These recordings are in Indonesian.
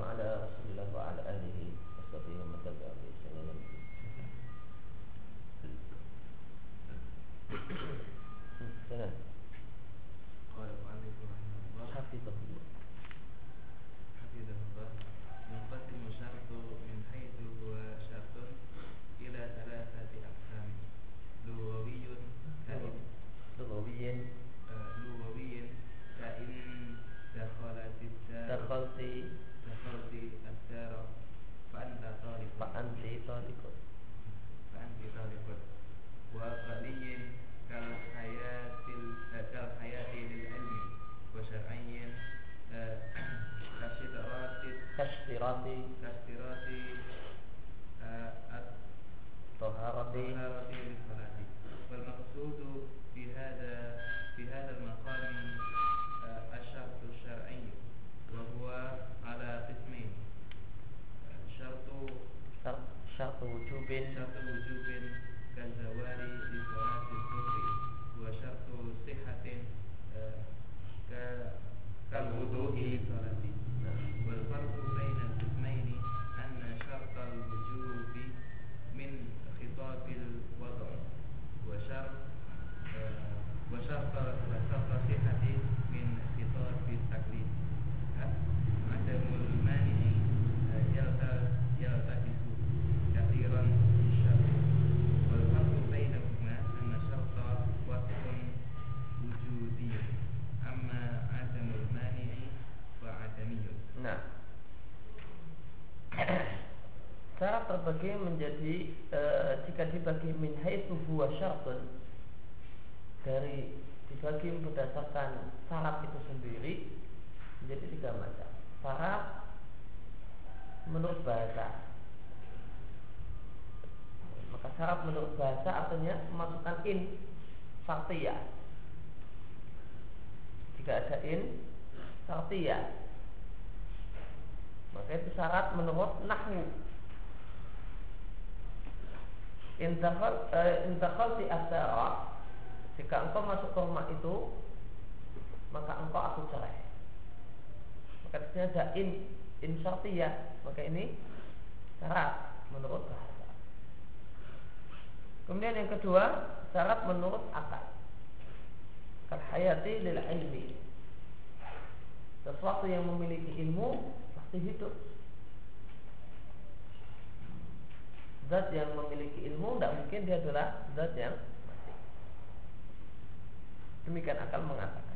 على Terbagi menjadi e, Jika dibagi min haitsu huwa syartun Dari dibagi berdasarkan syarat itu sendiri Menjadi tiga macam. Syarat menurut bahasa. Maka syarat menurut bahasa artinya memasukkan in Sartiyah. Jika ada in Sartiyah. Maka itu syarat menurut nahwu. Intakhal eh, intakhal di asara jika engkau masuk ke rumah itu maka engkau aku cerai. Maka di sini ada in in syartiyah. Maka ini syarat menurut bahasa. Kemudian yang kedua syarat menurut akal. Kal hayati lil ilmi. Sesuatu yang memiliki ilmu pasti hidup. Zat yang memiliki ilmu tidak mungkin dia adalah zat yang mati. Demikian akal mengatakan.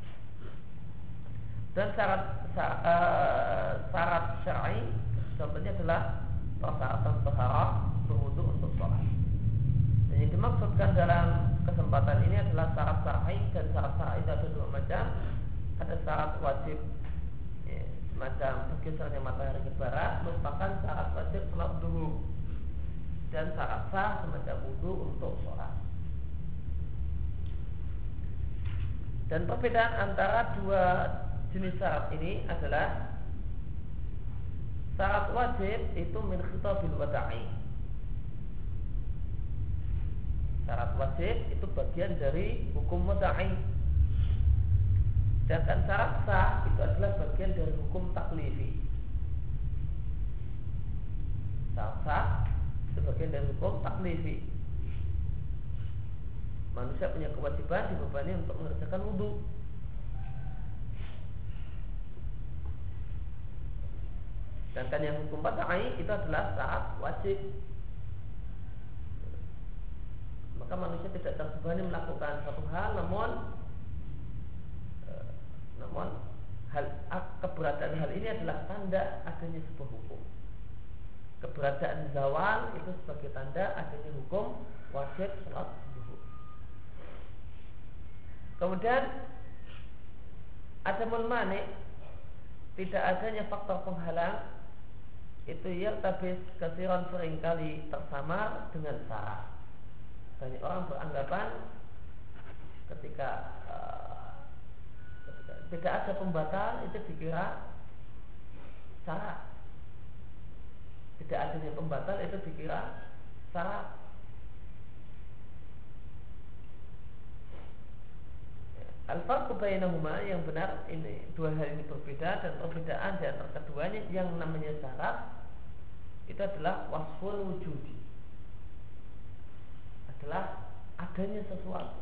Dan syarat uh, syarat syar'i contohnya adalah persyaratan taharah berwudu untuk sholat. Dan yang dimaksudkan dalam kesempatan ini adalah syarat syar'i dan syarat syar'i itu ada dua macam. Ada syarat wajib ya, semacam bergesernya matahari ke barat merupakan syarat wajib sholat dulu dan syarat sah semacam wudhu untuk sholat. Dan perbedaan antara dua jenis syarat ini adalah syarat wajib itu min khitabil wada'i. Syarat wajib itu bagian dari hukum wada'i. Sedangkan syarat sah itu adalah bagian dari hukum taklifi. Syarat sah itu bagian dari hukum taklifi. Manusia punya kewajiban dibebani untuk mengerjakan wudhu. Sedangkan yang hukum badai itu adalah syarat wajib. Maka manusia tidak terbebani melakukan satu hal, namun eh, namun hal keberadaan hal ini adalah tanda adanya sebuah hukum. Keberadaan zawal itu sebagai tanda adanya hukum wajib sholat zuhur. Kemudian ada manik tidak adanya faktor penghalang itu yang tabis kesiran sering kali tersamar dengan syarat. Banyak orang beranggapan ketika, uh, ketika tidak ada pembatal itu dikira syarat. Tidak adanya pembatal itu dikira syarat. Al-farqu bainahuma yang benar ini dua hal ini berbeda dan perbedaan di antara keduanya yang namanya syarat itu adalah wasful wujudi. Adalah adanya sesuatu.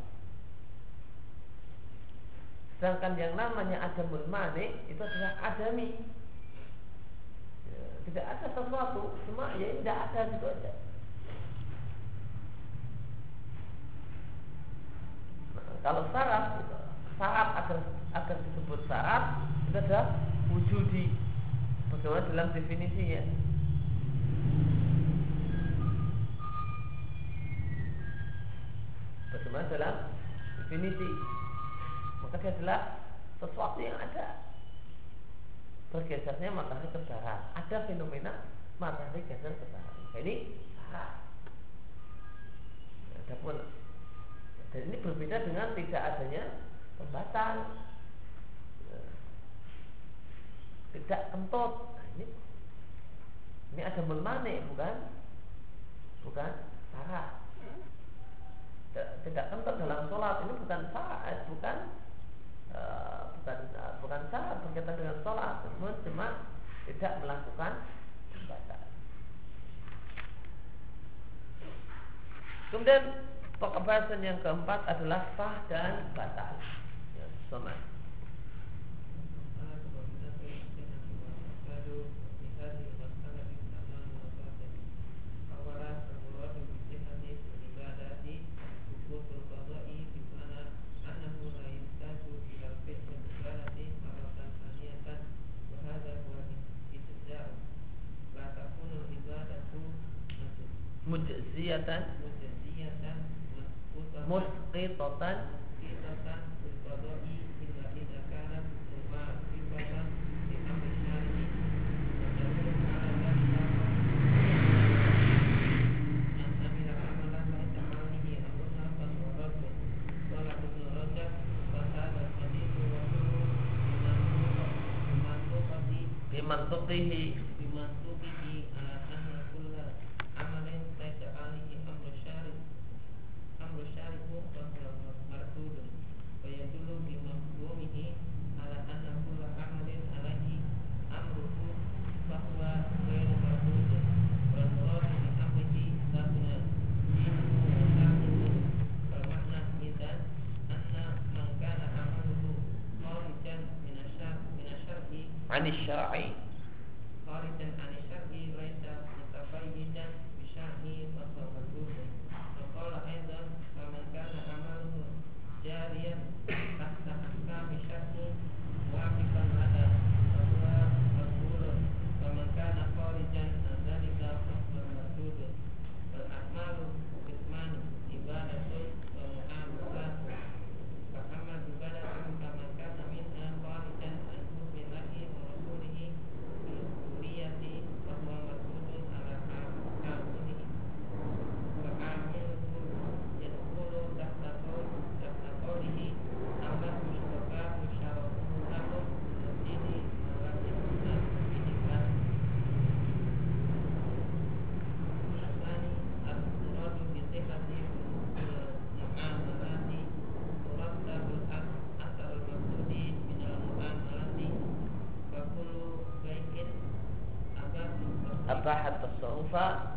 Sedangkan yang namanya adamul mani itu adalah adami. Tidak ada sesuatu, cuma ya tidak ada gitu aja. Nah, kalau syarat syarat agar agar disebut syarat itu adalah wujudi. Bagaimana dalam definisinya? Bagaimana dalam definisi? Maka dia adalah sesuatu yang ada bergesernya matahari ke barat. Ada fenomena matahari geser ke barat. Ini syarat adapun dan ini berbeda dengan tidak adanya pembatal ya. tidak kentut. Nah, ini ini ada melmane bukan? Bukan? Syarat tidak, kentut dalam sholat. Ini bukan syarat bukan uh, bukan uh, bukan syarat berkaitan dengan sholat. Namun cuma tidak melakukan pembatal kemudian pokok bahasan yang keempat adalah sah dan batal. Mujziyatan mujziyatan musqitatan الشرعي bahat tasawufa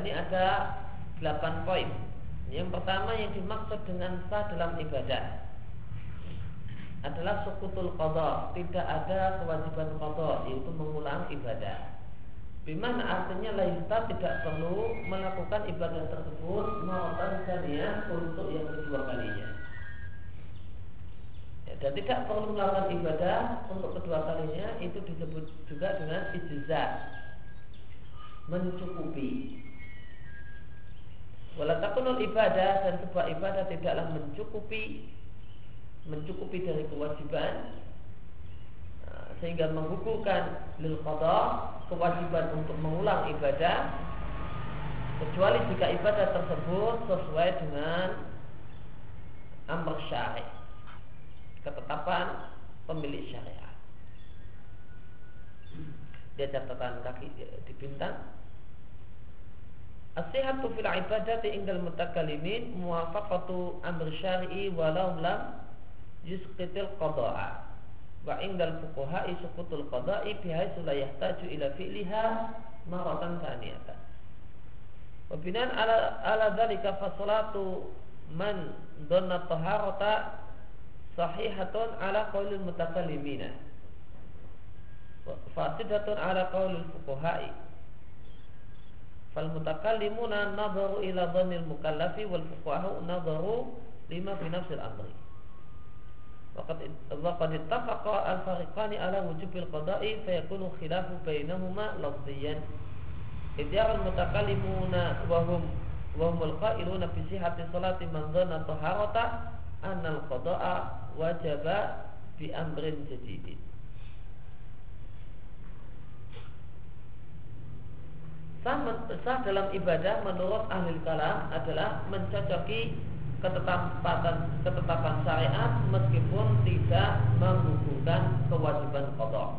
ini ada 8 poin. Yang pertama yang dimaksud dengan sah dalam ibadah adalah sukutul qadha, tidak ada kewajiban qadha yaitu mengulang ibadah. Bimana artinya laista tidak perlu melakukan ibadah tersebut maratan saniyah untuk yang kedua kalinya. Ya, dan tidak perlu melakukan ibadah untuk kedua kalinya itu disebut juga dengan ijazah mencukupi Walatakunul ibadah dan sebuah ibadah tidaklah mencukupi mencukupi dari kewajiban nah, sehingga menggugurkan lil kewajiban untuk mengulang ibadah kecuali jika ibadah tersebut sesuai dengan amr syari ketetapan pemilik syariat. Dia catatan kaki di bintang As-sihatu fil ibadati indal mutakallimin muwafaqatu amr syar'i walau lam yusqitil qada'a. Wa indal fuqaha'i suqutul qada'i bihaitsu la yahtaju ila fi'liha maratan thaniyatan. Wa ala ala dzalika fa salatu man dhanna taharata sahihatun ala qaulil mutakallimina. Fasidatun ala qaulil fuqaha'i fal mutakallimuna nadharu ila dhanil mukallafi wal fuqaha nadharu lima fi nafsil amri. Waqad ittafaqa al-fariqani ala wujubil qada'i fayakunu khilafu bainahuma lafziyan. Idyar al-mutakallimuna wahum wahumul qailuna fi sihhati salati man dhanna taharata anna al-qada'a wajaba sah, sah dalam ibadah menurut ahli kalam adalah mencocoki ketetapan ketetapan syariat meskipun tidak menggugurkan kewajiban kodok.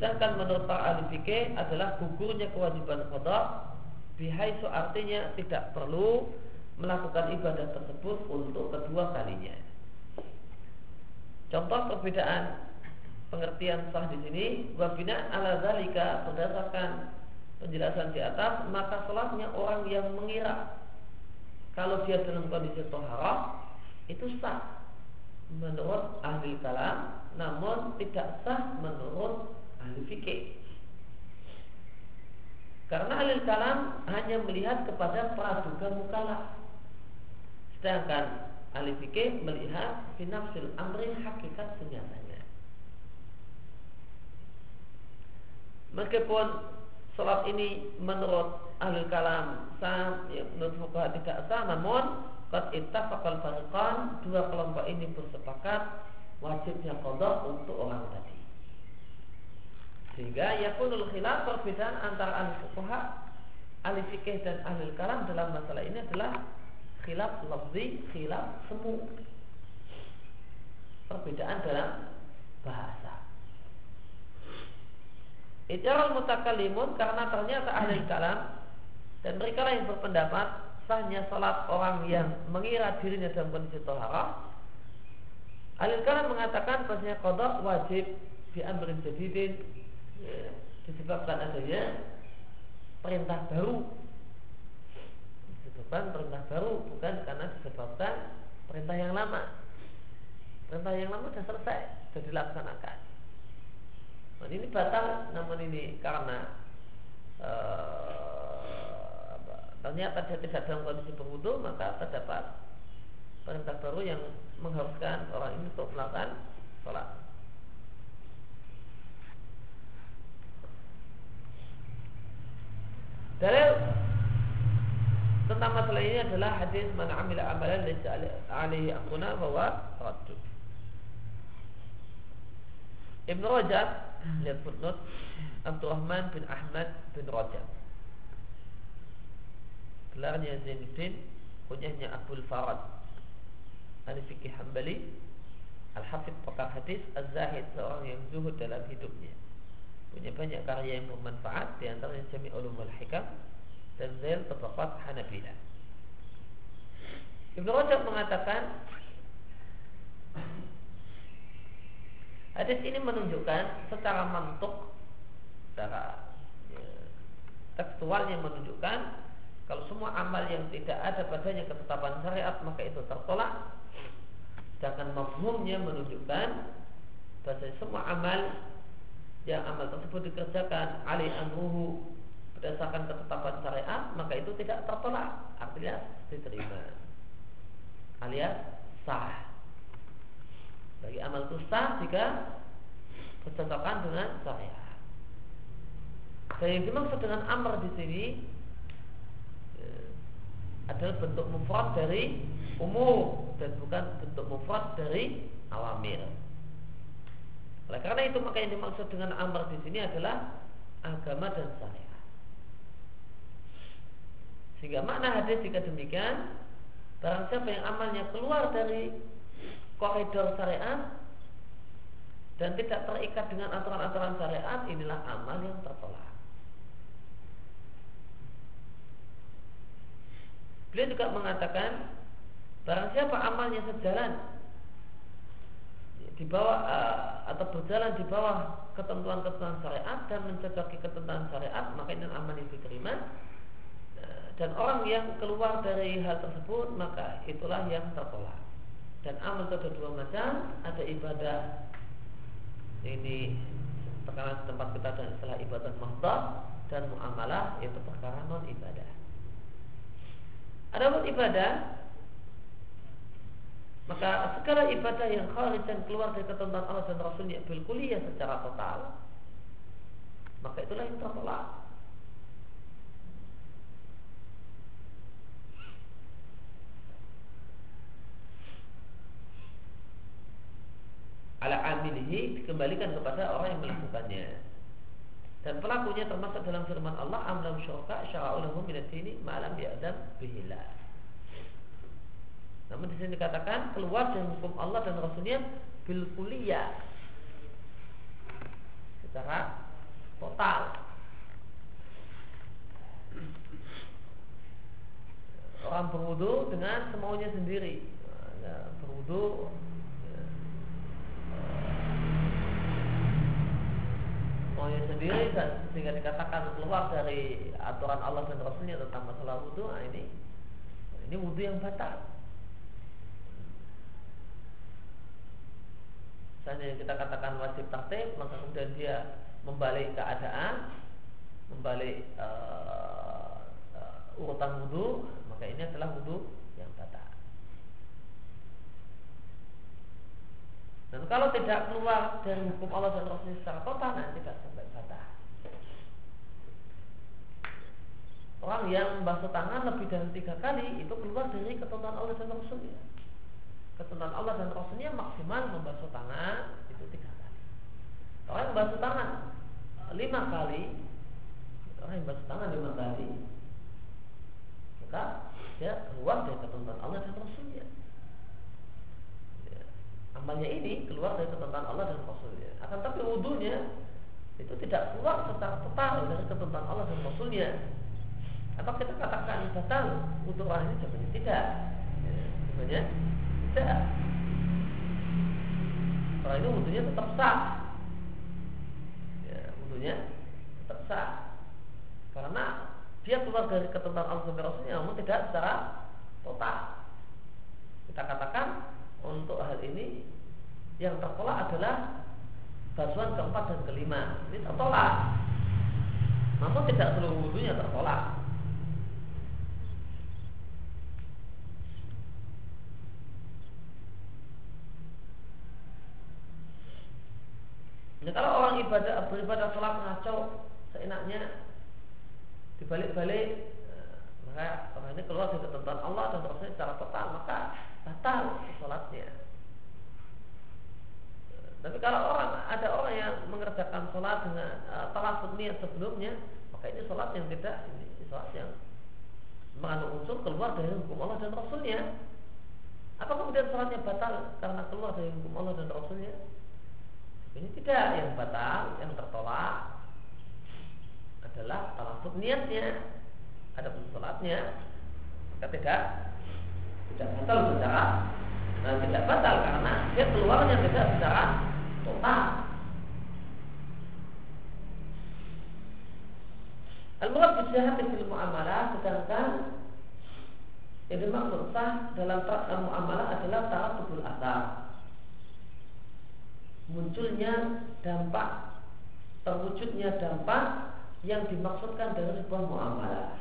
Sedangkan menurut para ahli fikih adalah gugurnya kewajiban kodok bihaisu artinya tidak perlu melakukan ibadah tersebut untuk kedua kalinya. Contoh perbedaan pengertian sah di sini wabina ala zalika berdasarkan penjelasan di atas maka sholatnya orang yang mengira. Kalau dia dalam kondisi toharah itu sah menurut ahli kalam namun tidak sah menurut ahli fikih. Karena ahli kalam hanya melihat kepada praduga mukalaf sedangkan ahli fikih melihat finafsil amri hakikat senyatanya meskipun sholat ini menurut ahli kalam sah, ya, menurut fuqaha tidak sah, namun qad ittafaqal fariqan dua kelompok ini bersepakat wajibnya qada untuk orang tadi. Sehingga yakunul khilaf perbedaan antara ahli fuqaha, ahli fikih dan ahli kalam dalam masalah ini adalah khilaf lafzi, khilaf semu. Perbedaan dalam bahasa. Ijarul mutakallimun karena ternyata ahli kalam dan mereka yang berpendapat sahnya salat orang yang mengira dirinya dalam kondisi toharah. Ahli kalam mengatakan bahasanya kodok wajib diambil jadidin. Ya, disebabkan adanya perintah baru. Disebabkan perintah baru bukan karena disebabkan perintah yang lama. Perintah yang lama sudah selesai sudah dilaksanakan Nah, ini batal namun ini karena uh, ternyata dia tidak dalam kondisi berwudu maka terdapat perintah baru yang mengharuskan orang ini untuk melakukan sholat. Dalil tentang masalah ini adalah hadis mana amila amalan laysa alaihi amruna bahwa raddu. Ibn Rajab lihat footnote. Abdurrahman bin Ahmad bin Rajab. Gelarnya Zainuddin kunyahnya Abdul Farad ahli fikih Hambali Al-Hafidh pakar hadis Az-Zahid seorang yang zuhud dalam hidupnya. Punya banyak karya yang bermanfaat di antaranya Jami Ulumul Hikam dan Zail Tabaqat Hanabila. Ibn Rajab mengatakan Hadis ini menunjukkan secara mantuk, secara ya, tekstualnya menunjukkan kalau semua amal yang tidak ada padanya ketetapan syariat maka itu tertolak. Sedangkan mafhumnya menunjukkan bahwa semua amal yang amal tersebut dikerjakan alih amruhu berdasarkan ketetapan syariat maka itu tidak tertolak. Artinya diterima. Alias sah Bagi amal sah jika bercocokkan dengan syariat. Dan yang dimaksud dengan amr di sini eh, adalah bentuk mufrad dari umum dan bukan bentuk mufrad dari awamir. Oleh karena itu maka yang dimaksud dengan amr di sini adalah agama dan syariat. Sehingga makna hadis jika demikian Barang siapa yang amalnya keluar dari koridor syariat dan tidak terikat dengan aturan-aturan syariat, inilah amal yang tertolak. Beliau juga mengatakan barang siapa amalnya sejalan di bawah uh, atau berjalan di bawah ketentuan-ketentuan syariat dan mencocoki ketentuan syariat, maka ini amal yang diterima dan orang yang keluar dari hal tersebut maka itulah yang tertolak dan amal itu ada dua macam ada ibadah ini terkena tempat kita dan istilah ibadah mahdah dan muamalah yaitu perkara non ibadah ada pun ibadah maka segala ibadah yang kharij dan keluar dari ketentuan Allah dan Rasulnya bil kuliah secara total maka itulah yang tertolak ala amilihi dikembalikan kepada orang yang melakukannya. Dan pelakunya termasuk dalam firman Allah amlam syuraka syara'u lahum min ad-dini ma lam ya'dam bihila. Namun di sini dikatakan keluar dari hukum Allah dan Rasulnya bil kuliah secara total. Orang berwudu dengan semaunya sendiri. Berwudu maunya sendiri sehingga dikatakan keluar dari aturan Allah dan Rasulnya tentang masalah wudhu nah ini ini wudhu yang batal. Misalnya kita katakan wajib tertib maka kemudian dia membalik keadaan membalik uh, uh, urutan wudhu maka ini adalah wudhu Dan kalau tidak keluar dari hukum Allah dan Rasul secara total, nanti tidak sampai batas. Orang yang basuh tangan lebih dari tiga kali itu keluar dari ketentuan Allah dan Rasulnya. Ketentuan Allah dan Rasulnya maksimal membasuh tangan itu tiga kali. Orang yang basuh tangan eh, lima kali, orang yang basuh tangan lima kali, maka dia keluar dari ketentuan Allah dan Rasulnya amalnya ini keluar dari ketentuan Allah dan Rasulnya. Akan tapi wudhunya itu tidak keluar secara total dari ketentuan Allah dan Rasulnya. Atau kita katakan batal wudhu orang ini jawabannya tidak. Ya, jawabannya tidak. Orang ini wudhunya tetap sah. Ya, wudhunya tetap sah. Karena dia keluar dari ketentuan Allah dan Rasulnya namun tidak secara total. Kita katakan untuk hal ini yang tertolak adalah basuhan keempat dan kelima. Ini tertolak namun tidak seluruh wudhunya tertolak Ini kalau orang ibadah beribadah sholat ngaco seenaknya dibalik-balik eh, maka orang ini keluar dari ketentuan Allah dan terusnya secara total maka batal sholatnya. Tapi kalau orang ada orang yang mengerjakan sholat dengan uh, talafut niat sebelumnya, maka ini sholat yang tidak ini sholat yang mengandung unsur keluar dari hukum Allah dan Rasulnya. Apa kemudian sholatnya batal karena keluar dari hukum Allah dan Rasulnya? Ini tidak yang batal, yang tertolak adalah talafut niatnya. Ada pun sholatnya, maka tidak tidak batal secara nah, tidak batal karena dia keluarnya tidak secara total. Al-murad fil muamalah sedangkan yang dimaksud sah dalam muamalah adalah taratubul asar. Munculnya dampak terwujudnya dampak yang dimaksudkan dari sebuah muamalah.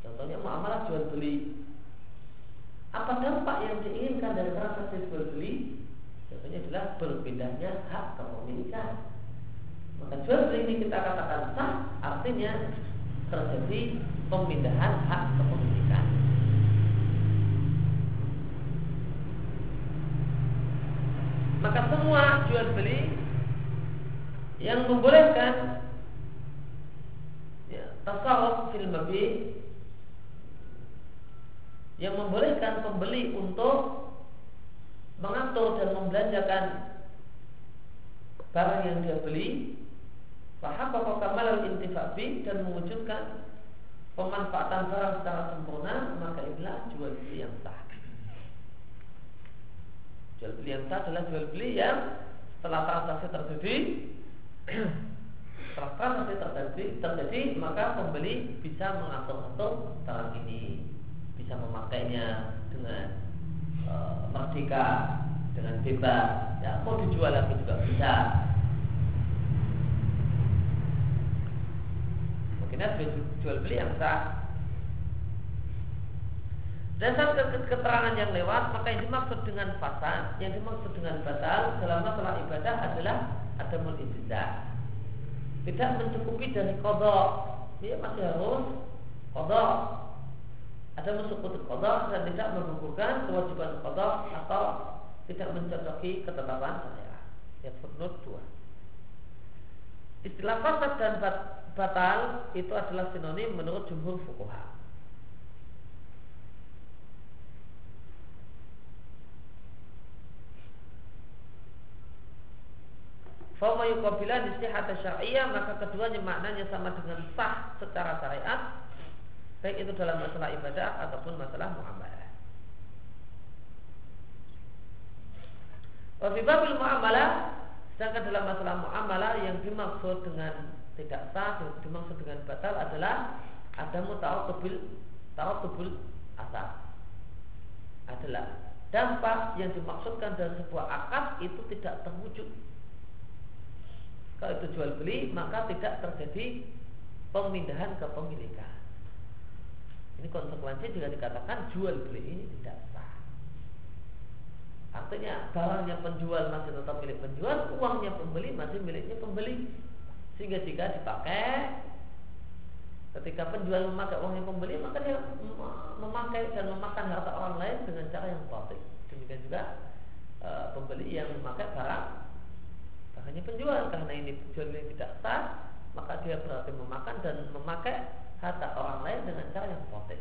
Contohnya muamalah jual beli apa dampak yang diinginkan dari transaksi jual beli Contohnya adalah berpindahnya hak kepemilikan. Maka jual beli ini kita katakan sah, artinya terjadi pemindahan hak kepemilikan. Maka semua jual beli yang membolehkan ya, tasawuf fil mabi yang membolehkan pembeli untuk mengatur dan membelanjakan barang yang dia beli Faham bahwa kamal intifabi dan mewujudkan pemanfaatan barang secara sempurna maka inilah jual beli yang sah. Jual beli yang sah adalah jual beli yang setelah transaksi terjadi setelah transaksi terjadi, terjadi maka pembeli bisa mengatur-atur barang ini bisa memakainya dengan e, merdeka dengan bebas ya mau dijual lagi juga bisa mungkin jual, beli yang sah Dasar keterangan yang lewat maka yang dimaksud dengan fasad, yang dimaksud dengan batal dalam masalah ibadah adalah ada ijazah. Tidak mencukupi dari kodok, dia masih harus kodok. Ada mencukupi kodok dan tidak menggugurkan kewajiban kodok atau tidak mencocoki ketetapan syariat. Ya footnote 2. Istilah fasad dan batal itu adalah sinonim menurut jumhur fukuha. Fama yukabilan istihat syariah maka keduanya maknanya sama dengan sah secara syariat baik itu dalam masalah ibadah ataupun masalah muamalah. Wafibabil muamalah sedangkan dalam masalah muamalah yang dimaksud dengan tidak sah dimaksud dengan batal adalah ada mutawatubul tawatubul asal adalah dampak yang dimaksudkan dari sebuah akad itu tidak terwujud kalau itu jual beli maka tidak terjadi pemindahan kepemilikan. Ini konsekuensi jika dikatakan jual beli ini tidak sah. Artinya barangnya penjual masih tetap milik penjual, uangnya pembeli masih miliknya pembeli. Sehingga jika dipakai ketika penjual memakai uangnya pembeli maka dia memakai dan memakan harta orang lain dengan cara yang batil. Demikian juga e, pembeli yang memakai barang hanya penjual karena ini penjual yang tidak sah maka dia berarti memakan dan memakai harta orang lain dengan cara yang batil.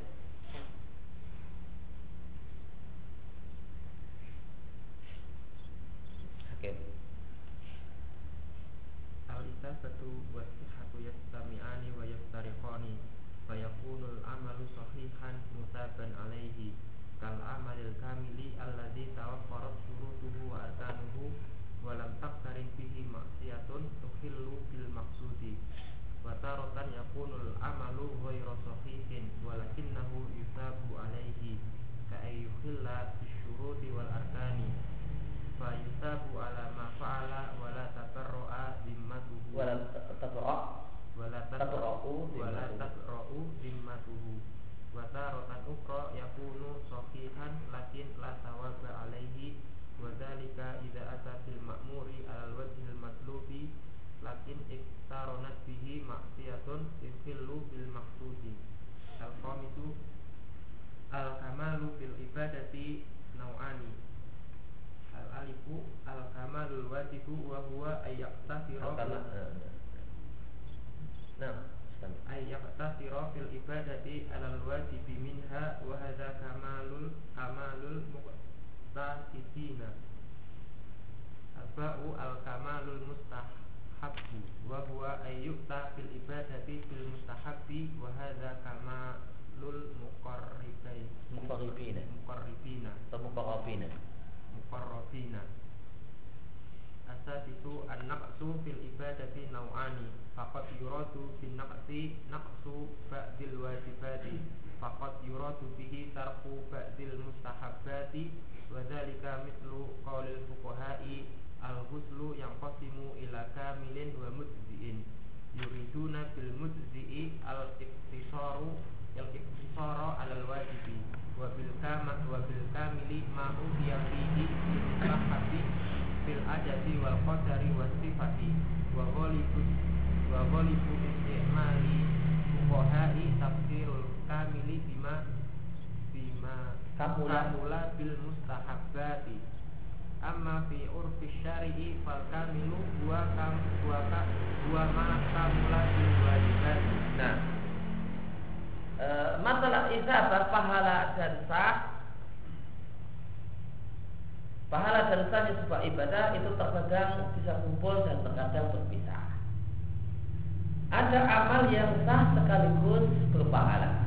Oke. Al-isabatu wa sihhatu yastami'ani wa yaftariqani fa yakunul amalu sahihan mutaban alaihi kal amalil kamili alladhi tawaffarat syurutuhu wa arkanuhu walam taktarin fihi maksiatun tuhillu bil maksudi wa taratan yakunul amalu ghairu sahihin walakinnahu yusabu alaihi ka ayyuhilla bisyuruti wal arkani fa yusabu ala ma fa'ala wala tatarra'a zimmatuhu. Wala tatarra'a wala tatarra'u wala tatarra'u zimmatuhu. wa taratan ukhra yakunu sahihan lakin la thawaba alaihi. Wadhalika idza ata fil ma'muri alal wajhil matlubi lakin iktaronat bihi maksiyatun ifillu bil maksudi al qamisu al kamalu fil ibadati nau'ani. al alifu al kamalul wajibu wa huwa ayyaqtasira Nah, ayyaqtasira fil ibadati alal wajibi minha wa hadza kamalul kamalul muqtasidina Arba'u al-kamalul mustahabbu wa huwa ayyukta fil ibadati fil mustahabbi wa hadza kamalul muqarribai muqarribina. Muqarribina. Atau muqarrabina muqarrabina Asasisu an-naqsu fil ibadati naw'ani. Faqad yuradu bin naqsi naqsu ba'dil wajibati. Faqad yuradu bihi tarku ba'dil mustahabbati. Wadhalika mitlu qawlil fuqaha'i Al-huslu yang qasimu ila kamilin wa mujzi'in Yuriduna bil mujzi'i al-iktisaru Al-iktisara alal wajibi Wa bil kamat wa bil kamili ma'u fihi Mustahabi fil adadi wal qadari was sifati. Wa ghalibu wa ghalibu istimali fuqahai tafsirul kamili bima bima kamula. bil mustahabbati. Amma fi urfi syari'i fal kamilu huwa kam huwa ka huwa ma kamula bil wajibati. Nah, e, masalah isabah pahala dan sah Pahala dan sahnya sebuah ibadah itu terkadang bisa kumpul dan terkadang berpisah. Ada amal yang sah sekaligus berpahala.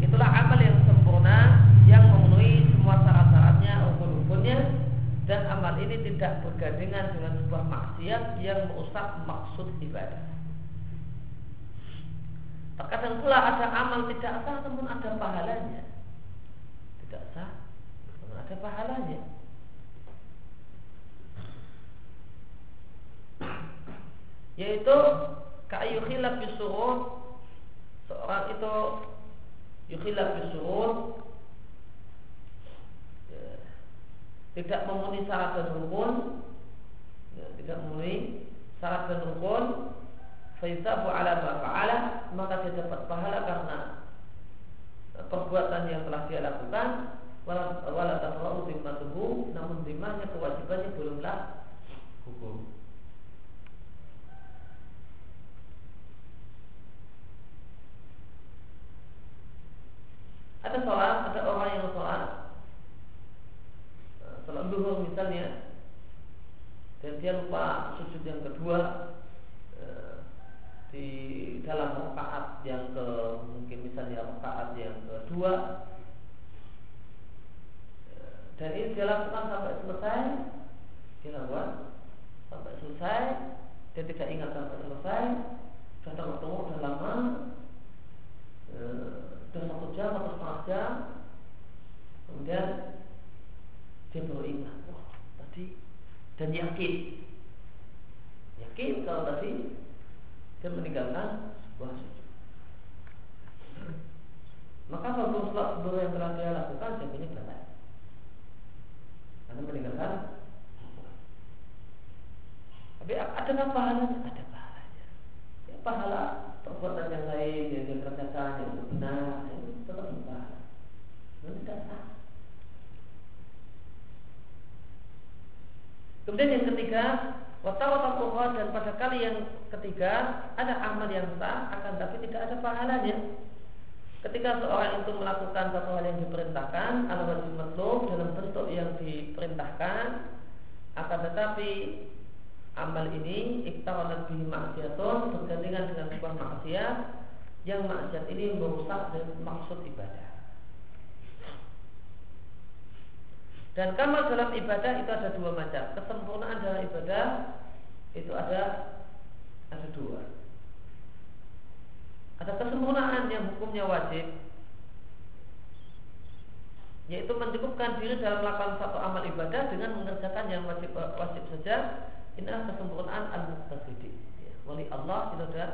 Itulah amal yang sempurna yang memenuhi semua syarat-syaratnya, rukun-rukunnya dan amal ini tidak bergandengan dengan sebuah maksiat yang merusak maksud ibadah. Terkadang pula ada amal tidak sah namun ada pahalanya. Tidak sah namun ada pahalanya. Yaitu kayu khilaf bisurut seorang itu yukhilaf bisurut ya, tidak memenuhi syarat dan rukun ya, tidak memenuhi syarat dan rukun faisabu ala fa'ala maka dia dapat pahala karena perbuatan yang telah dia lakukan. Wala tafra'u zimmatuhu namun zimmahnya kewajibannya belumlah hukum. Ada sholat, ada orang yang sholat sholat duhur misalnya. Dan dia lupa sujud yang kedua di dalam rakaat yang ke mungkin misalnya rakaat yang kedua. Dan ini dia lakukan sampai selesai. Dia lakukan sampai selesai. Dia tidak ingat sampai selesai. Sudah ketemu sudah lama. Sudah satu jam atau setengah jam. Kemudian dia baru ingat wah tadi dan yakin. Yakin kalau tadi dia meninggalkan sebuah sujud. Maka kalau sholat dua yang telah dia lakukan jadinya batal. Karena meninggalkan Tapi adakah pahalanya? Ada pahalanya. Ya, pahala perbuatan yang lain yang dia kerjakan yang benar itu tetap berpahala. Itu tidak sah. Kemudian yang ketiga, Watawatan dan pada kali yang ketiga ada amal yang sah akan tapi tidak ada pahalanya. Ketika seorang itu melakukan satu hal yang diperintahkan ala wajib dalam bentuk yang diperintahkan akan tetapi amal ini iktaranat bihi maksiatun bergandengan dengan sebuah maksiat yang maksiat ini merusak maksud ibadah. Dan kamal dalam ibadah itu ada dua macam. Kesempurnaan dalam ibadah itu ada ada dua. Ada kesempurnaan yang hukumnya wajib, yaitu mencukupkan diri dalam melakukan satu amal ibadah dengan mengerjakan yang wajib wajib saja. Inilah kesempurnaan al-muqtasidi. Ya, wali Allah itu ada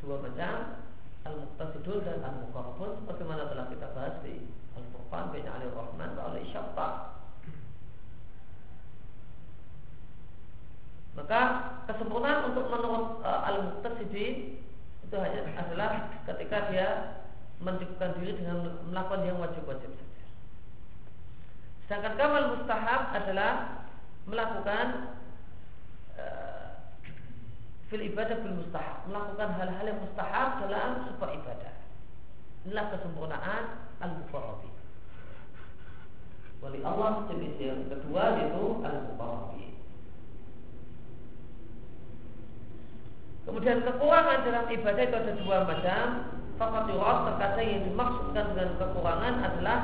dua macam, al-muqtasidun dan al-muqarrabun sebagaimana telah kita bahas di Al-Furqan bin Ali Rahman wa Ali Maka kesempurnaan untuk menurut uh, al-muqtasidin itu hanya adalah ketika dia mencukupkan diri dengan melakukan yang wajib-wajib saja. Sedangkan kamal mustahab adalah melakukan uh, fil ibadah bil mustahab, melakukan hal-hal yang mustahab dalam sebuah ibadah. Inilah kesempurnaan al-muqarrabi. Wali Allah jenis yang kedua yaitu al-muqarrabi. Kemudian kekurangan dalam ibadah itu ada dua macam. Fakat yurat terkadang yang dimaksudkan dengan kekurangan adalah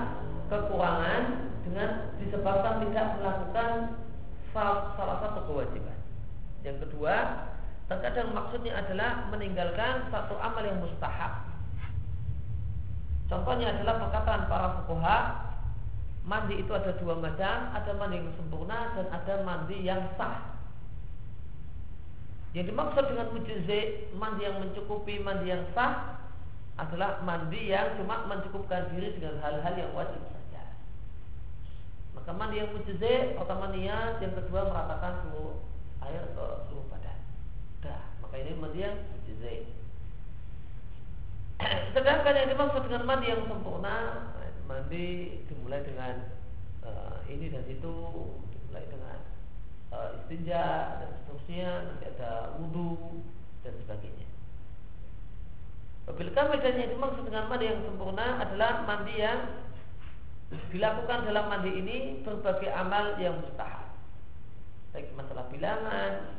kekurangan dengan disebabkan tidak melakukan salah satu kewajiban. Yang kedua, terkadang maksudnya adalah meninggalkan satu amal yang mustahab. Contohnya adalah perkataan para fukuha Mandi itu ada dua macam Ada mandi yang sempurna dan ada mandi yang sah yang dimaksud dengan mujizat mandi yang mencukupi, mandi yang sah adalah mandi yang cuma mencukupkan diri dengan hal-hal yang wajib saja. Maka mandi yang mujizat pertama niat, yang kedua meratakan seluruh air ke seluruh badan. Dah, maka ini mandi yang mujizat. Sedangkan yang dimaksud dengan mandi yang sempurna, mandi dimulai dengan uh, ini dan itu, istinja dan seterusnya, nanti ada wudhu dan sebagainya. Apabila kamil dan yang dimaksud dengan mandi yang sempurna adalah mandi yang dilakukan dalam mandi ini berbagai amal yang mustahab. Baik masalah bilangan,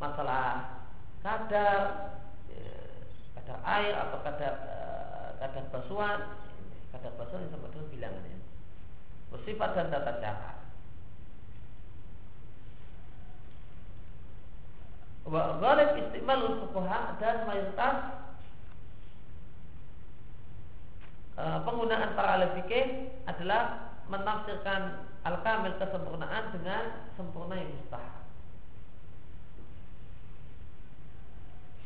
masalah kadar, ya, kadar air atau kadar uh, kadar basuhan, kadar basuhan sama dengan bilangan ya. Bersifat dan tata cara. Wa ghalib istimalul fuqaha dan mayoritas e, penggunaan para ahli fikih adalah menafsirkan al-kamil kesempurnaan dengan sempurna yang mustahab.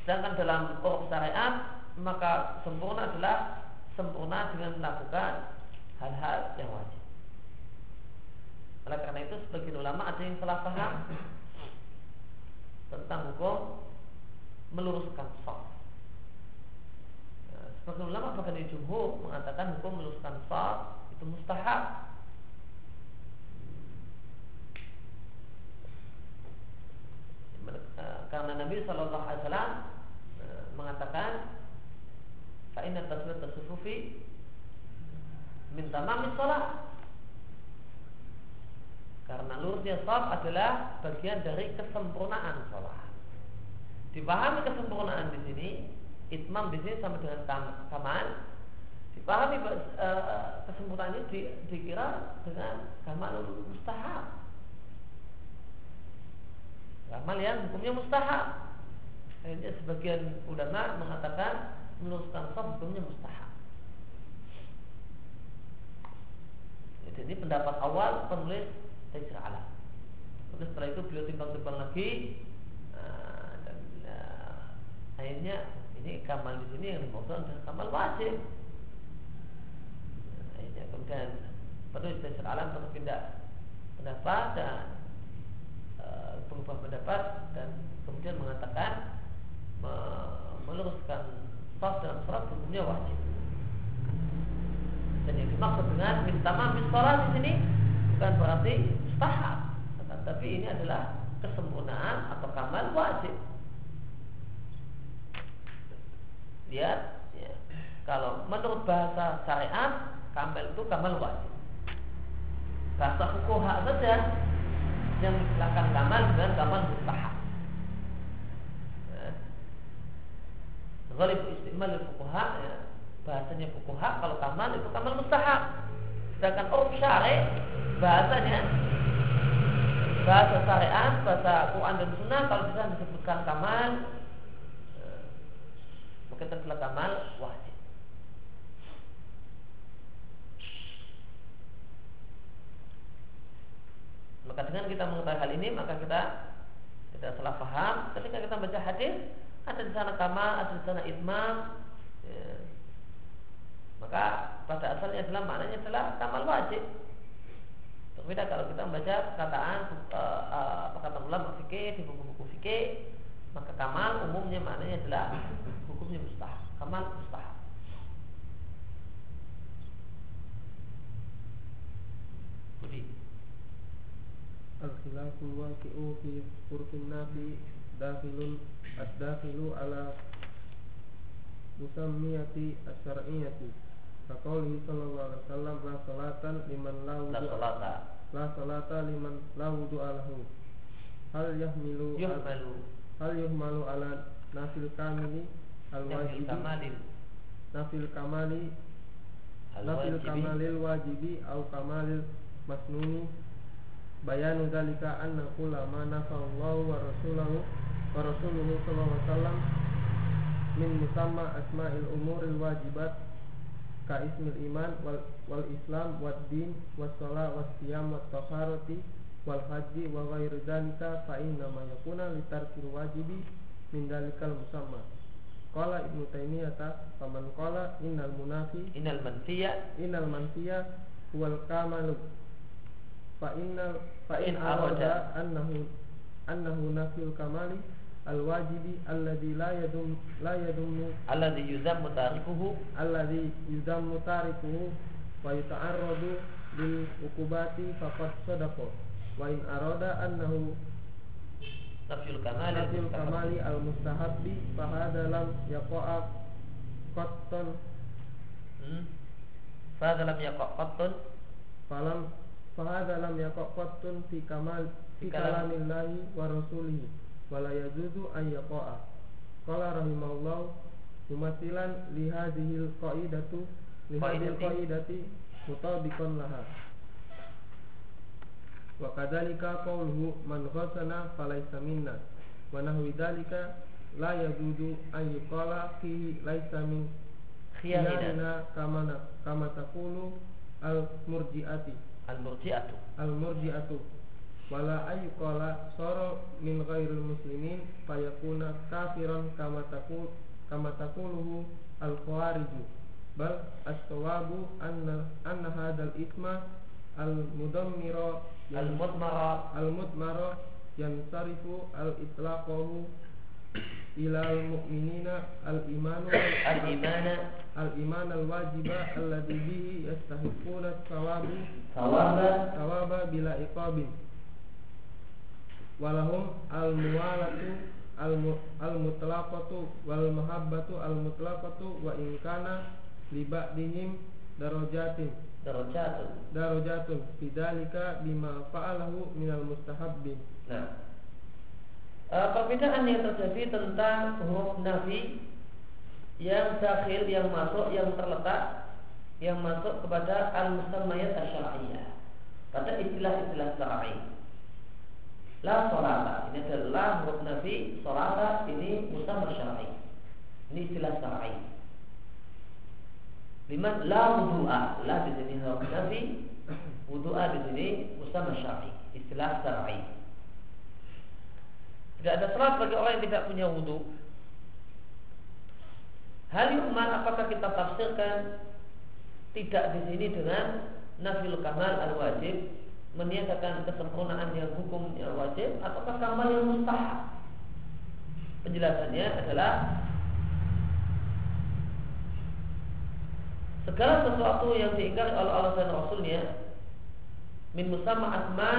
Sedangkan dalam uruf syariat maka sempurna adalah sempurna dengan melakukan hal-hal yang wajib. Oleh karena itu sebagian ulama ada yang salah paham tentang hukum meluruskan soft Sebagian ulama bahkan di jumhur mengatakan hukum meluruskan saf itu mustahab. Karena Nabi Shallallahu Alaihi Wasallam eh, mengatakan Fa'inna tasbih tasufufi minta mami sholat karena lurusnya saf adalah bagian dari kesempurnaan sholat. Dipahami kesempurnaan di sini itmam di sini sama dengan kam kamal. Dipahami uh, kesempurnaan ini di, dikira dengan kamal mustahab. Kamal yang hukumnya mustahab. Akhirnya sebagian ulama mengatakan meluruskan sab hukumnya mustahab. Jadi pendapat awal penulis Taisir Alam Kemudian setelah itu beliau timbang-timbang lagi uh, dan uh, akhirnya ini kamal di sini yang dimaksud adalah kamal wajib. Nah, ini kemudian penulis dasar alam berpindah pendapat dan e, berubah pendapat dan kemudian mengatakan me, meluruskan saf dalam surat hukumnya wajib. Dan yang dimaksud dengan minta maaf sholat di sini bukan berarti mustahab, tetapi ini adalah kesempurnaan atau kamal wajib. lihat ya, kalau menurut bahasa syariat kamel itu kamel wajib. Bahasa fukuha saja yang istilahkan kamal dengan kamal mustahab. Ya. Ghalib istimal fukuha ya, bahasanya fukuha kalau kamal itu kamal mustahab. Sedangkan uruf syari bahasanya bahasa syariat bahasa Quran dan Sunnah kalau bisa disebutkan kamal maka itu adalah kamal wajib. Maka dengan kita mengetahui hal ini maka kita tidak salah paham ketika kita baca hadis ada di sana kamal, ada di sana itmam. Ya. Maka pada asalnya adalah maknanya adalah kamal wajib. Berbeda kalau kita membaca perkataan uh, uh, perkataan ulama fikih di buku-buku fikih, maka kamal umumnya maknanya adalah hukumnya mustahab kamal mustahab. Budi. Al-khilaful waqi'u fi urfin nabi dakhilun ad-dakhilu ala musammiyati asy-syar'iyyati Faqaulihi sallallahu alaihi wasallam la salatan liman la la salata la salata liman la wudu'a lahu. Hal yahmilu yuhmalu. Hal yuhmalu ala nafil kamili al-wajibi. Kamalil. Nafil kamali nafil kamalil wajibi au kamalil masnuni. Bayanu dalika anna kula ma nafallahu wa rasulahu wa rasuluhu sallallahu alaihi wasallam min musamma asma'il umuril wajibat ka ismil iman wal, wal islam wad din was salat was siyam wat taharati wal haji wa ghairu dalika fa inna ma yakuna litarkil wajibi min dalikal musamma Qala Ibnu Taimiyah faman qala innal munafi innal manfiya innal manfiya huwal kamalu fa inna fa in arada. annahu annahu nafyul kamali al wajibi alladhi la yadum la yadum alladhi yuzammu tarikuhu. Alladhi yudammu tarikuhu. Wa yuta'arradu bil ukubati faqad sadaqa wa in arada annahu nafyul kamali nafyul kamali al mustahabbi fa hadha lam yaqa'a qattan hmm. Fahadha lam yaqa' qattun? Falam fahadha lam yaqa' qattun fi kamal fi Fi kalam- kalamillahi wa rasulihi wa la yajuzu an yaqa'a. Qala rahimahullah mumathilan li hadhil qaidatu li hadhil Qaidati. mutabiqan laha. Wa kadzalika qawluhu man ghasana falaysa minna. Wa nahwi dzalika la yajuzu an yuqala fihi laysa min khiyarina. kama kama taqulu al murji'ati al murji'atu al murji'atu wala ayyuqala sara min ghairil muslimin fayakuna kafiran kama taqul kama taquluhu al khawariju bal as-sawabu anna anna hadzal isma al mudammira al mudmara al mudmara yansarifu al itlaqahu ila al mu'minina al imanu al imana al-iman al-wajiba alladhi bihi yastahiquna thawabu thawaba thawaba bila iqabin walahum al-muwalatu al-mu- al-mutlaqatu wal mahabbatu al-mutlaqatu wa in kana li ba'dihim darajatin. Darajatun. Darajatun. Bidzalika bima fa'alahu minal mustahabbin. Nah, eh, perbedaan yang terjadi tentang huruf nafi yang dakhil, yang masuk, yang terletak, yang masuk kepada al-musammayat asyariyah. Pada istilah-istilah syar'i. La solata ini adalah huruf nafi, solata ini musamma syar'i. Ini istilah syar'i. Liman la wudu'a, la di sini huruf nafi, wudu'a di sini musamma syar'i, istilah syar'i. Tidak ada salat bagi orang yang tidak punya wudhu. Hal yu'man apakah kita tafsirkan tidak di sini dengan nafil kamal al wajib meniadakan kesempurnaan yang hukum yang wajib ataukah kamal yang mustahab? Penjelasannya adalah segala sesuatu yang diingkari oleh Allah dan Rasulnya min musamma asma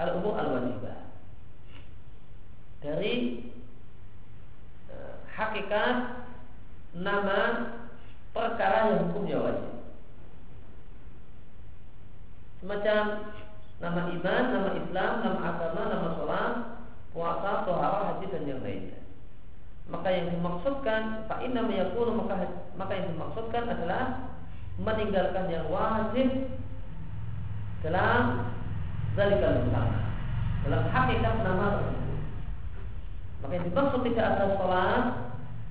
al umur al wajibah dari eh, hakikat nama perkara yang hukumnya wajib. Semacam nama iman, nama Islam, nama agama, nama sholat, puasa, tohara, haji dan yang lainnya. Maka yang dimaksudkan Pak Inna meyakunu maka maka yang dimaksudkan adalah meninggalkan yang wajib dalam zalikal musamma dalam hakikat nama tersebut. Maka yang dimaksud tidak ada sholat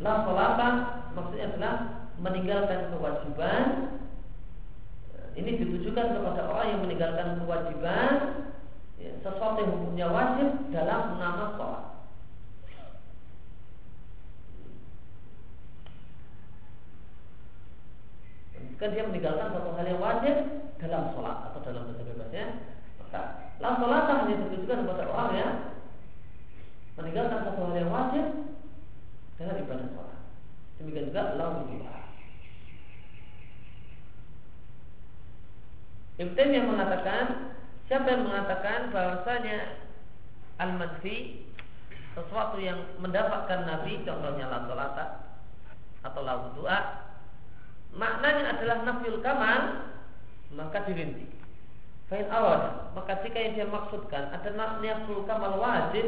La sholatan maksudnya adalah meninggalkan kewajiban Ini ditujukan kepada orang yang meninggalkan kewajiban ya, Sesuatu yang hukumnya wajib dalam nama sholat Kan dia meninggalkan satu hal yang wajib dalam sholat atau dalam bahasa bebasnya Maka la sholatan hanya ditujukan kepada orang yang meninggalkan satu hal yang wajib dengan ibadah sholat. Demikian juga doa. Ibn yang mengatakan siapa yang mengatakan bahwasanya al-manfi sesuatu yang mendapatkan nabi contohnya la sholata atau la doa maknanya adalah nafil kamal maka dirinci. Fain awal maka jika yang dia maksudkan ada nafil kamal wajib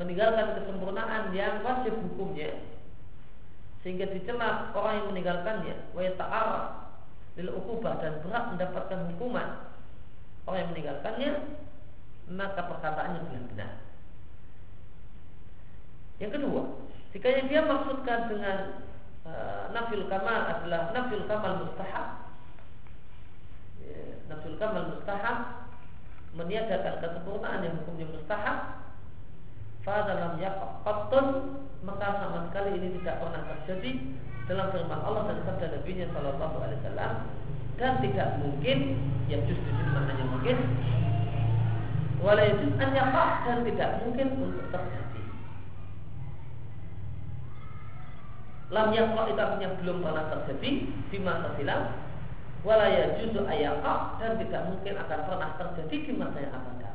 meninggalkan kesempurnaan yang wajib hukumnya sehingga dicela orang yang meninggalkannya. Wa ta'arraf lil ukubah dan berat mendapatkan hukuman orang yang meninggalkannya maka perkataannya benar benar. Yang kedua jika yang dia maksudkan dengan uh, nafil kamal adalah nafil kamal mustahab ya, nafil kamal mustahab meniadakan kesempurnaan yang hukumnya mustahab Fadalam yaqattun maka sama sekali ini tidak pernah terjadi dalam firman Allah dan sabda Nabi nya Shallallahu Alaihi Wasallam. Dan tidak mungkin yang justru di sini maknanya mungkin walayajuz an dan tidak mungkin untuk terjadi. Lam yaqa itu artinya belum pernah terjadi di masa silam. Walayajuz ayaqa dan tidak mungkin akan pernah terjadi di masa yang akan datang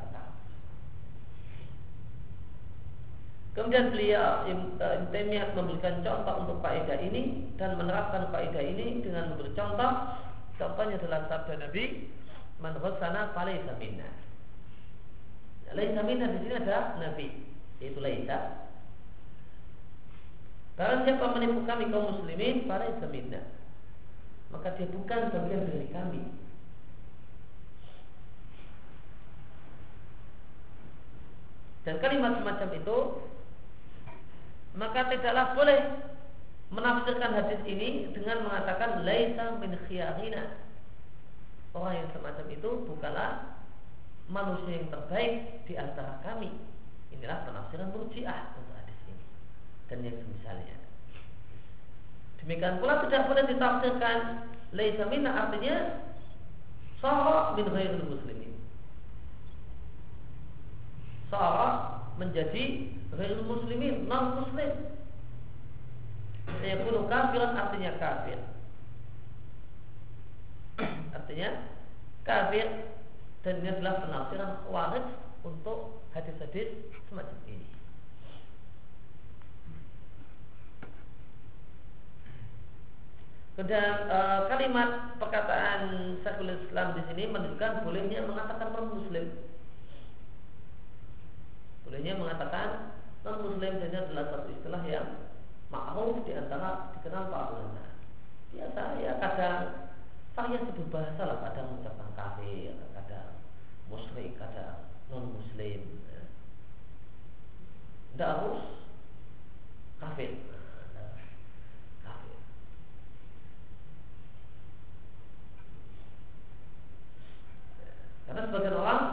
Kemudian beliau eh, Ibn Taimiyah memberikan contoh untuk kaidah ini dan menerapkan kaidah ini dengan memberi contoh. Contohnya adalah sabda Nabi, "Man ghassana falaysa minna." Laisa minna di sini ada Nabi, yaitu laisa. Barang siapa menipu kami kaum muslimin, falaysa minna. Maka dia bukan bagian dari kami. Dan kalimat semacam itu maka tidaklah boleh menafsirkan hadis ini dengan mengatakan laisa min khiyarina. Orang yang semacam itu bukanlah manusia yang terbaik di antara kami. Inilah penafsiran murjiah untuk hadis ini dan yang semisalnya. Demikian pula tidak boleh ditafsirkan laisa minna artinya sara min ghairil muslimin. Sara menjadi ghairul muslimin, non muslim. Yakunu kafiran artinya kafir. artinya kafir dan ini adalah penafsiran khawarij untuk hadis-hadis semacam ini. Kemudian e, kalimat perkataan Syekhul Islam di sini menunjukkan bolehnya mengatakan non muslim Bolehnya mengatakan non muslim saja adalah satu istilah yang ma'ruf di antara dikenal para ulama. Biasa ya kadang variasi berbahasa lah kadang mengucapkan kafir, kadang muslim, kadang non muslim. Ya. Tidak harus kafir. kafir. Karena sebagian orang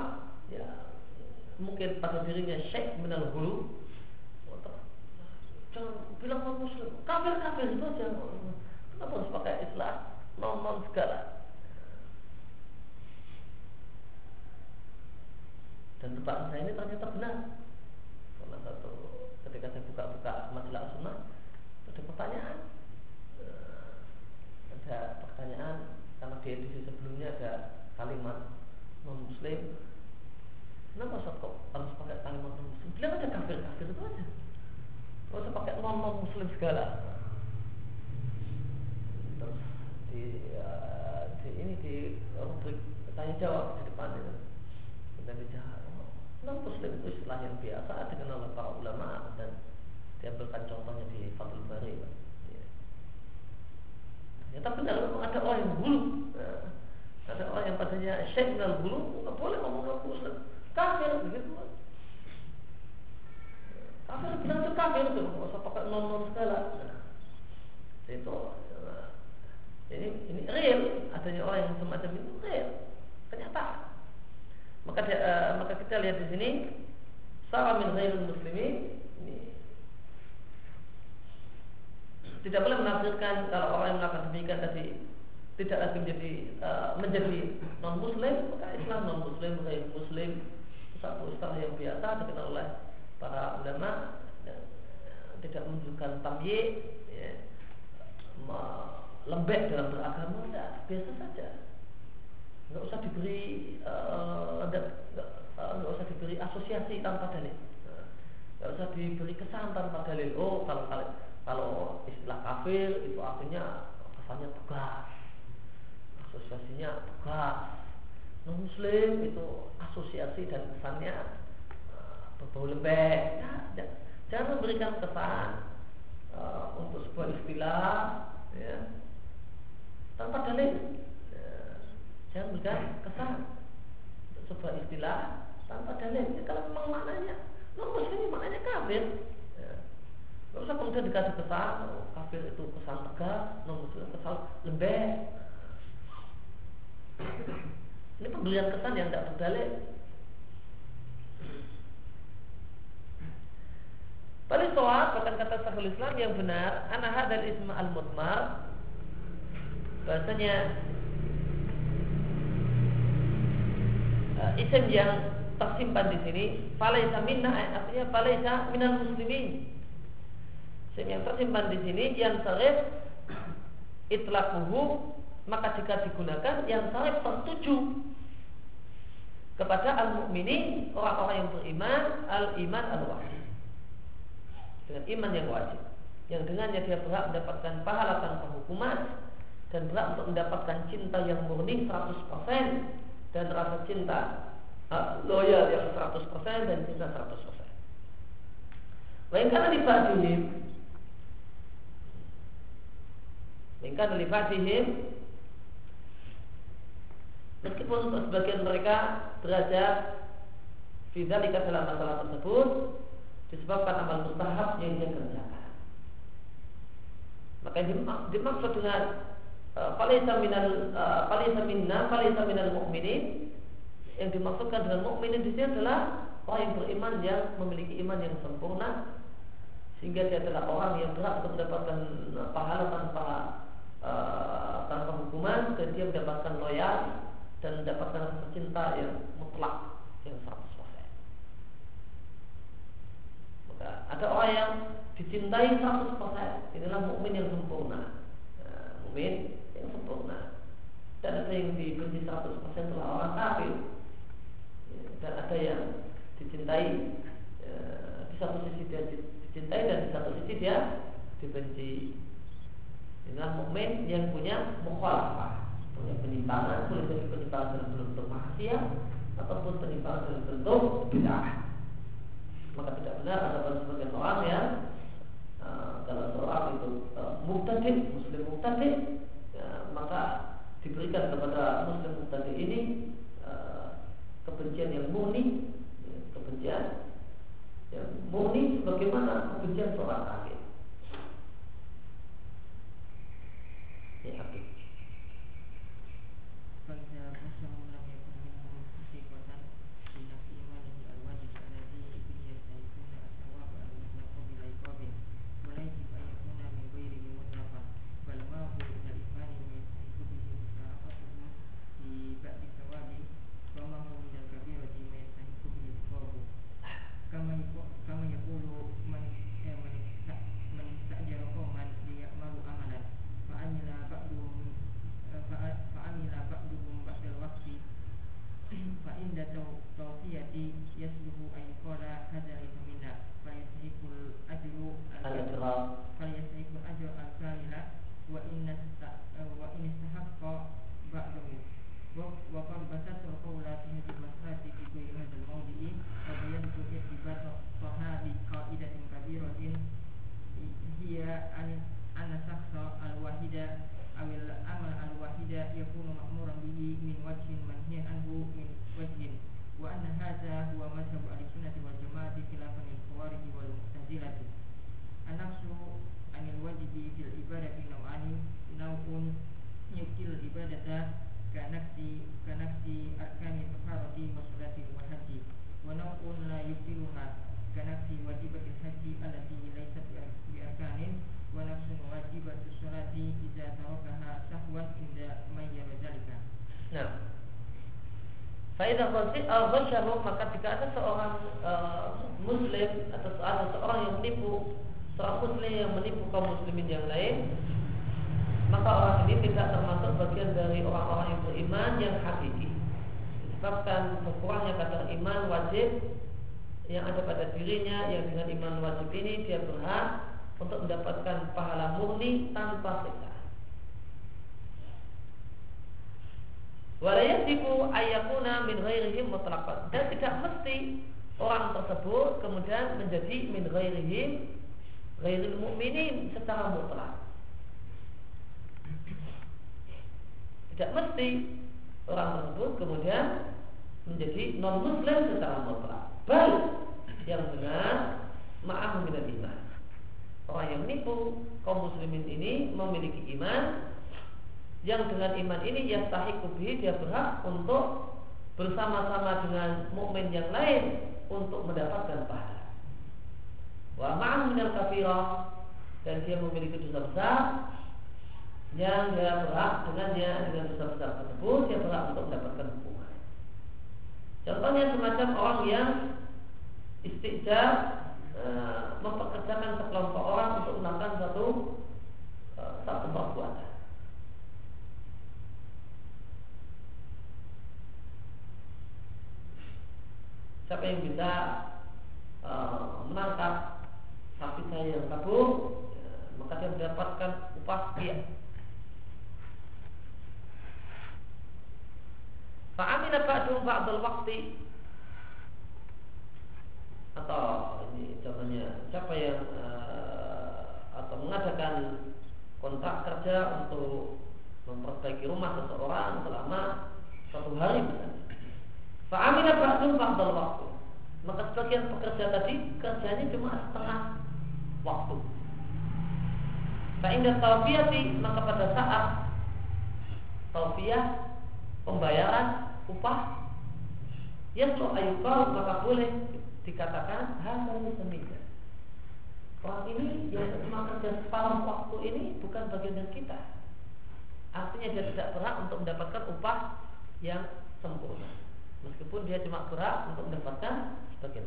mungkin pada dirinya syekh minal hulu jangan bilang non muslim. Kafir kafir itu aja kenapa harus pakai istilah non non segala? Dan tebakan saya ini ternyata benar. Karena satu ketika saya buka-buka majalah sunnah ada pertanyaan. Eh, ada pertanyaan karena di edisi sebelumnya ada kalimat non muslim Kenapa Ustaz kok harus pakai kalimat non muslim? Bilang aja kafir kafir itu aja. Gak usah pakai non non muslim segala. Terus di, uh, di ini di rubrik tanya jawab di depan itu kita bicara non muslim itu istilah yang biasa dikenal oleh para ulama dan diambilkan contohnya di Fathul Bari. Ya. Ternyata benar memang ada orang yang bulu. Nah, ada orang yang padanya syekh minal bulu nggak boleh ngomong non muslim kafir begitu kafir bilang itu kafir itu nggak usah pakai non non segala itu ini ini real adanya orang yang semacam itu real kenyataan. Maka dia, uh, maka kita lihat di sini salam min ghairul muslimin. Ini. Tidak boleh menafsirkan kalau orang yang melakukan demikian tadi tidak lagi menjadi uh, menjadi non muslim maka Islam non muslim ghair muslim. Satu istilah yang biasa dikenal oleh para ulama dan tidak menunjukkan tamyi ya, lembek dalam beragama tidak biasa saja. Nggak usah diberi uh, uh, usah diberi asosiasi tanpa dalil. Nggak usah diberi kesan tanpa dalil. Oh kalau kalau kalau istilah kafir itu artinya kesannya tegas. Asosiasinya tegas. Non muslim itu asosiasi dan kesannya berbau lembek ya, jangan memberikan kesan uh, untuk sebuah istilah ya, tanpa dalil ya, jangan memberikan kesan untuk sebuah istilah tanpa dalil ya, kalau memang maknanya non muslim maknanya kafir ya. Usah kemudian dikasih kesan oh, kafir itu kesan tegas non muslim kesan lembek ini pembelian kesan yang tidak berdalil. Balik soal bahkan kata Syekhul Islam yang benar Anak hadal isma al mutmar Bahasanya uh, Isim yang tersimpan di sini Falaisa minna artinya Falaisa minal muslimin. Isim yang tersimpan di sini Yang sarif Itlakuhu Maka jika digunakan Yang sarif tertuju kepada al-mu'minin orang-orang yang beriman al-iman al-wajib dengan iman yang wajib yang dengannya dia berhak mendapatkan pahala tanpa hukuman dan berhak untuk mendapatkan cinta yang murni 100% dan rasa cinta uh, loyal yang 100% dan cinta 100%. Wa in kana li fadihim li fadihim Meskipun untuk sebagian mereka berada Fidzalika dalam masalah tersebut Disebabkan amal mustahab yang dia kerjakan. Maka dimaksud dengan Falisa minal Falisa minna Falisa minal mu'minin Yang dimaksudkan dengan mukminin di sini adalah orang yang beriman yang memiliki iman yang sempurna sehingga dia adalah orang yang berhak untuk mendapatkan pahala tanpa uh, tanpa hukuman dan dia mendapatkan loyal dan mendapatkan rasa cinta yang mutlak yang 100%. Maka ada orang yang dicintai 100%. Inilah mukmin yang sempurna. Nah, mukmin yang sempurna. Dan ada yang dibenci 100% adalah orang kafir. Ya, dan ada yang dicintai ya, di satu sisi dia dicintai dan di satu sisi dia dibenci. Inilah mukmin yang punya mukhalafah punya penyimpangan boleh jadi penyimpangan dalam bentuk maksiat ataupun penyimpangan dalam bentuk bid'ah maka tidak benar ada sebagian orang yang uh, kalau seorang itu uh, muslim muktadid ya, maka diberikan kepada muslim muktadid ini uh, kebencian yang murni ya, kebencian yang murni sebagaimana kebencian seorang Al maka jika ada seorang uh, muslim atau ada seorang yang menipu seorang muslim yang menipu kaum muslimin yang lain maka orang ini tidak termasuk bagian dari orang-orang yang beriman yang hakiki. Disebabkan berkurangnya kadar iman wajib yang ada pada dirinya yang dengan iman wajib ini dia berhak untuk mendapatkan pahala murni tanpa siksa Walayasiku ayakuna min ghairihim mutlaqan. Dan tidak mesti orang tersebut kemudian menjadi min ghairihim ghairil mu'minin secara mutlak. Tidak mesti orang tersebut kemudian menjadi non muslim secara mutlak. Bal yang benar ma'ahu minal iman. Orang yang menipu kaum muslimin ini memiliki iman yang dengan iman ini yang bihi dia berhak untuk bersama-sama dengan mukmin yang lain untuk mendapatkan pahala. wa ma'an minal kafirah dan dia memiliki dosa besar yang dia berhak dengannya dengan dosa besar tersebut dia berhak untuk mendapatkan hukuman. Contohnya semacam orang yang istiqjar e, mempekerjakan sekelompok orang untuk melakukan satu e, satu perbuatan. Siapa yang bisa e, menangkap sapi saya yang kabur, ya, maka dia mendapatkan upah sekian. Fa'amina ba'dum ba'dal waktu atau ini contohnya siapa yang uh, atau mengadakan kontrak kerja untuk memperbaiki rumah seseorang selama satu hari misalnya. Fa'amina ba'dum ba'dal waktu maka sebagian pekerja tadi kerjanya cuma setengah waktu. Fa'indah taufiyati maka pada saat taufiyah pembayaran upah yaslu ayukal maka boleh dikatakan hasil semida orang ini yang cuma kerja separuh waktu ini bukan bagian dari kita. Artinya dia tidak berhak untuk mendapatkan upah yang sempurna. Meskipun dia cuma berhak untuk mendapatkan sebagian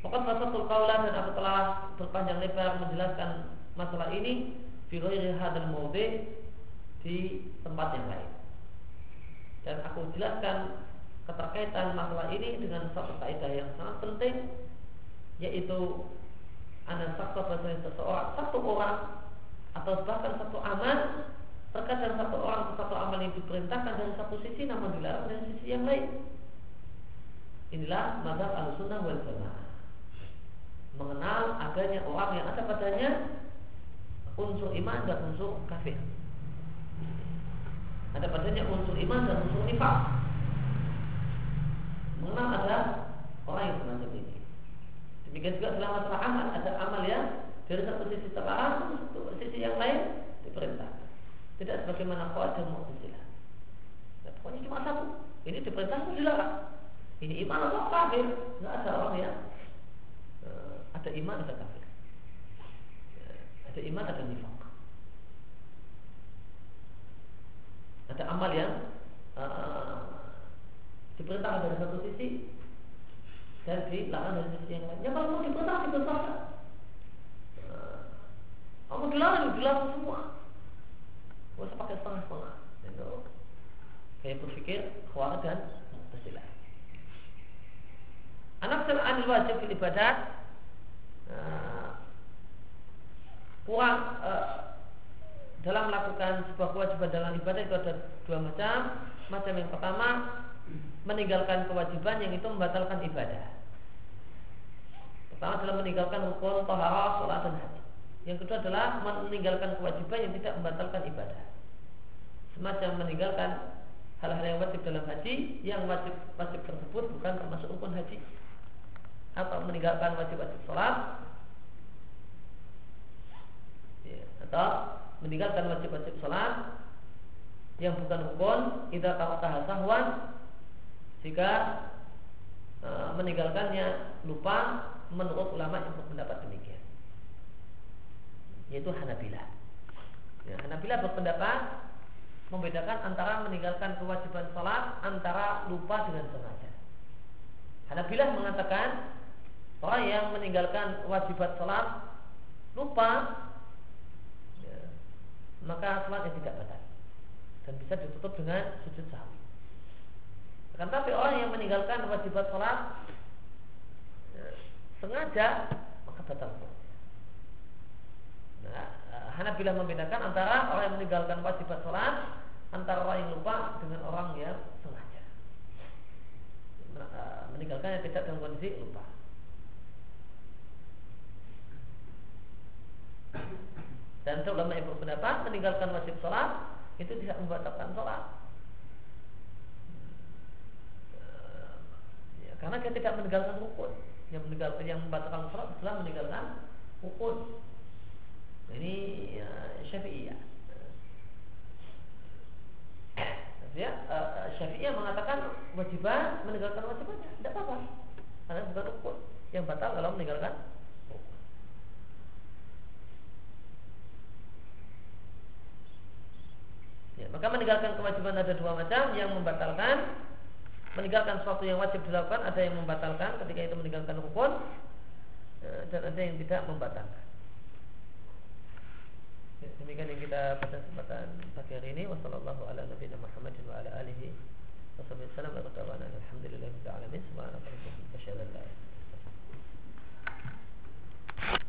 Maka Fasatul Qawla dan aku telah berpanjang lebar menjelaskan masalah ini Fi hadal mawdi di tempat yang lain. Dan aku jelaskan keterkaitan masalah ini dengan satu kaidah yang sangat penting yaitu ada faktor bahasa seseorang satu orang atau bahkan satu amal terkadang satu orang atau satu amal yang diperintahkan dari satu sisi namun dilarang dari sisi yang lain inilah mazhab al-sunnah wal jamaah mengenal adanya orang yang ada padanya unsur iman dan unsur kafir ada padanya unsur iman dan unsur nifak. Mengenal ada orang yang semacam ini. Demikian juga dalam masalah amal ada amal yang dari satu sisi terlarang, satu sisi yang lain diperintah. Tidak sebagaimana kau dan mu'tazilah. Nah, pokoknya cuma satu. Ini diperintah itu dilarang. Ini iman atau kafir? Tidak ada orang uh, ada iman ada kafir. Ya, ada iman ada nifak. ada amal yang uh, diperintahkan dari satu sisi dan dilarang dari sisi yang lain. Ya kalau mau diperintah diperintahkan. Uh, mau dilarang dilarang semua. Gak usah pakai setengah-setengah. Kayak berpikir kuat dan. Anak sel anil wajib fil ibadat uh, kurang uh, dalam melakukan sebuah kewajiban dalam ibadah itu ada dua macam. Macam yang pertama meninggalkan kewajiban yang itu membatalkan ibadah. Pertama adalah meninggalkan rukun, toharah, sholat dan haji. Yang kedua adalah meninggalkan kewajiban yang tidak membatalkan ibadah. Semacam meninggalkan hal-hal yang wajib dalam haji, yang wajib wajib tersebut bukan termasuk rukun haji, atau meninggalkan wajib-wajib sholat, ya, atau meninggalkan wajib-wajib sholat yang bukan rukun idza tarakaha sahwan jika e, meninggalkannya lupa menurut ulama yang berpendapat demikian. Yaitu Hanabilah. Ya, Hanabilah berpendapat membedakan antara meninggalkan kewajiban sholat antara lupa dengan sengaja. Hanabilah mengatakan orang yang meninggalkan wajibat sholat lupa maka sholatnya tidak batal dan bisa ditutup dengan sujud sahwi. Akan tapi orang yang meninggalkan wajibat sholat ya, sengaja maka batal. Nah, Hanabilah membedakan antara orang yang meninggalkan wajibat sholat antara orang yang lupa dengan orang yang sengaja meninggalkannya tidak dalam kondisi lupa. Dan ulama yang berpendapat meninggalkan wajib sholat itu tidak membatalkan sholat. Ya, karena dia tidak meninggalkan rukun. Yang meninggalkan yang membatalkan sholat adalah meninggalkan rukun. Ini ya, syafi'iyah. Ya, uh, Syafi'iyah mengatakan wajiban meninggalkan wajibannya tidak apa-apa karena bukan rukun yang batal kalau meninggalkan Ya, maka meninggalkan kewajiban ada dua macam yang membatalkan meninggalkan sesuatu yang wajib dilakukan ada yang membatalkan ketika itu meninggalkan rukun e, dan ada yang tidak membatalkan. Ya, demikian yang kita pada kesempatan pagi hari ini. Wassalamualaikum warahmatullahi wabarakatuh.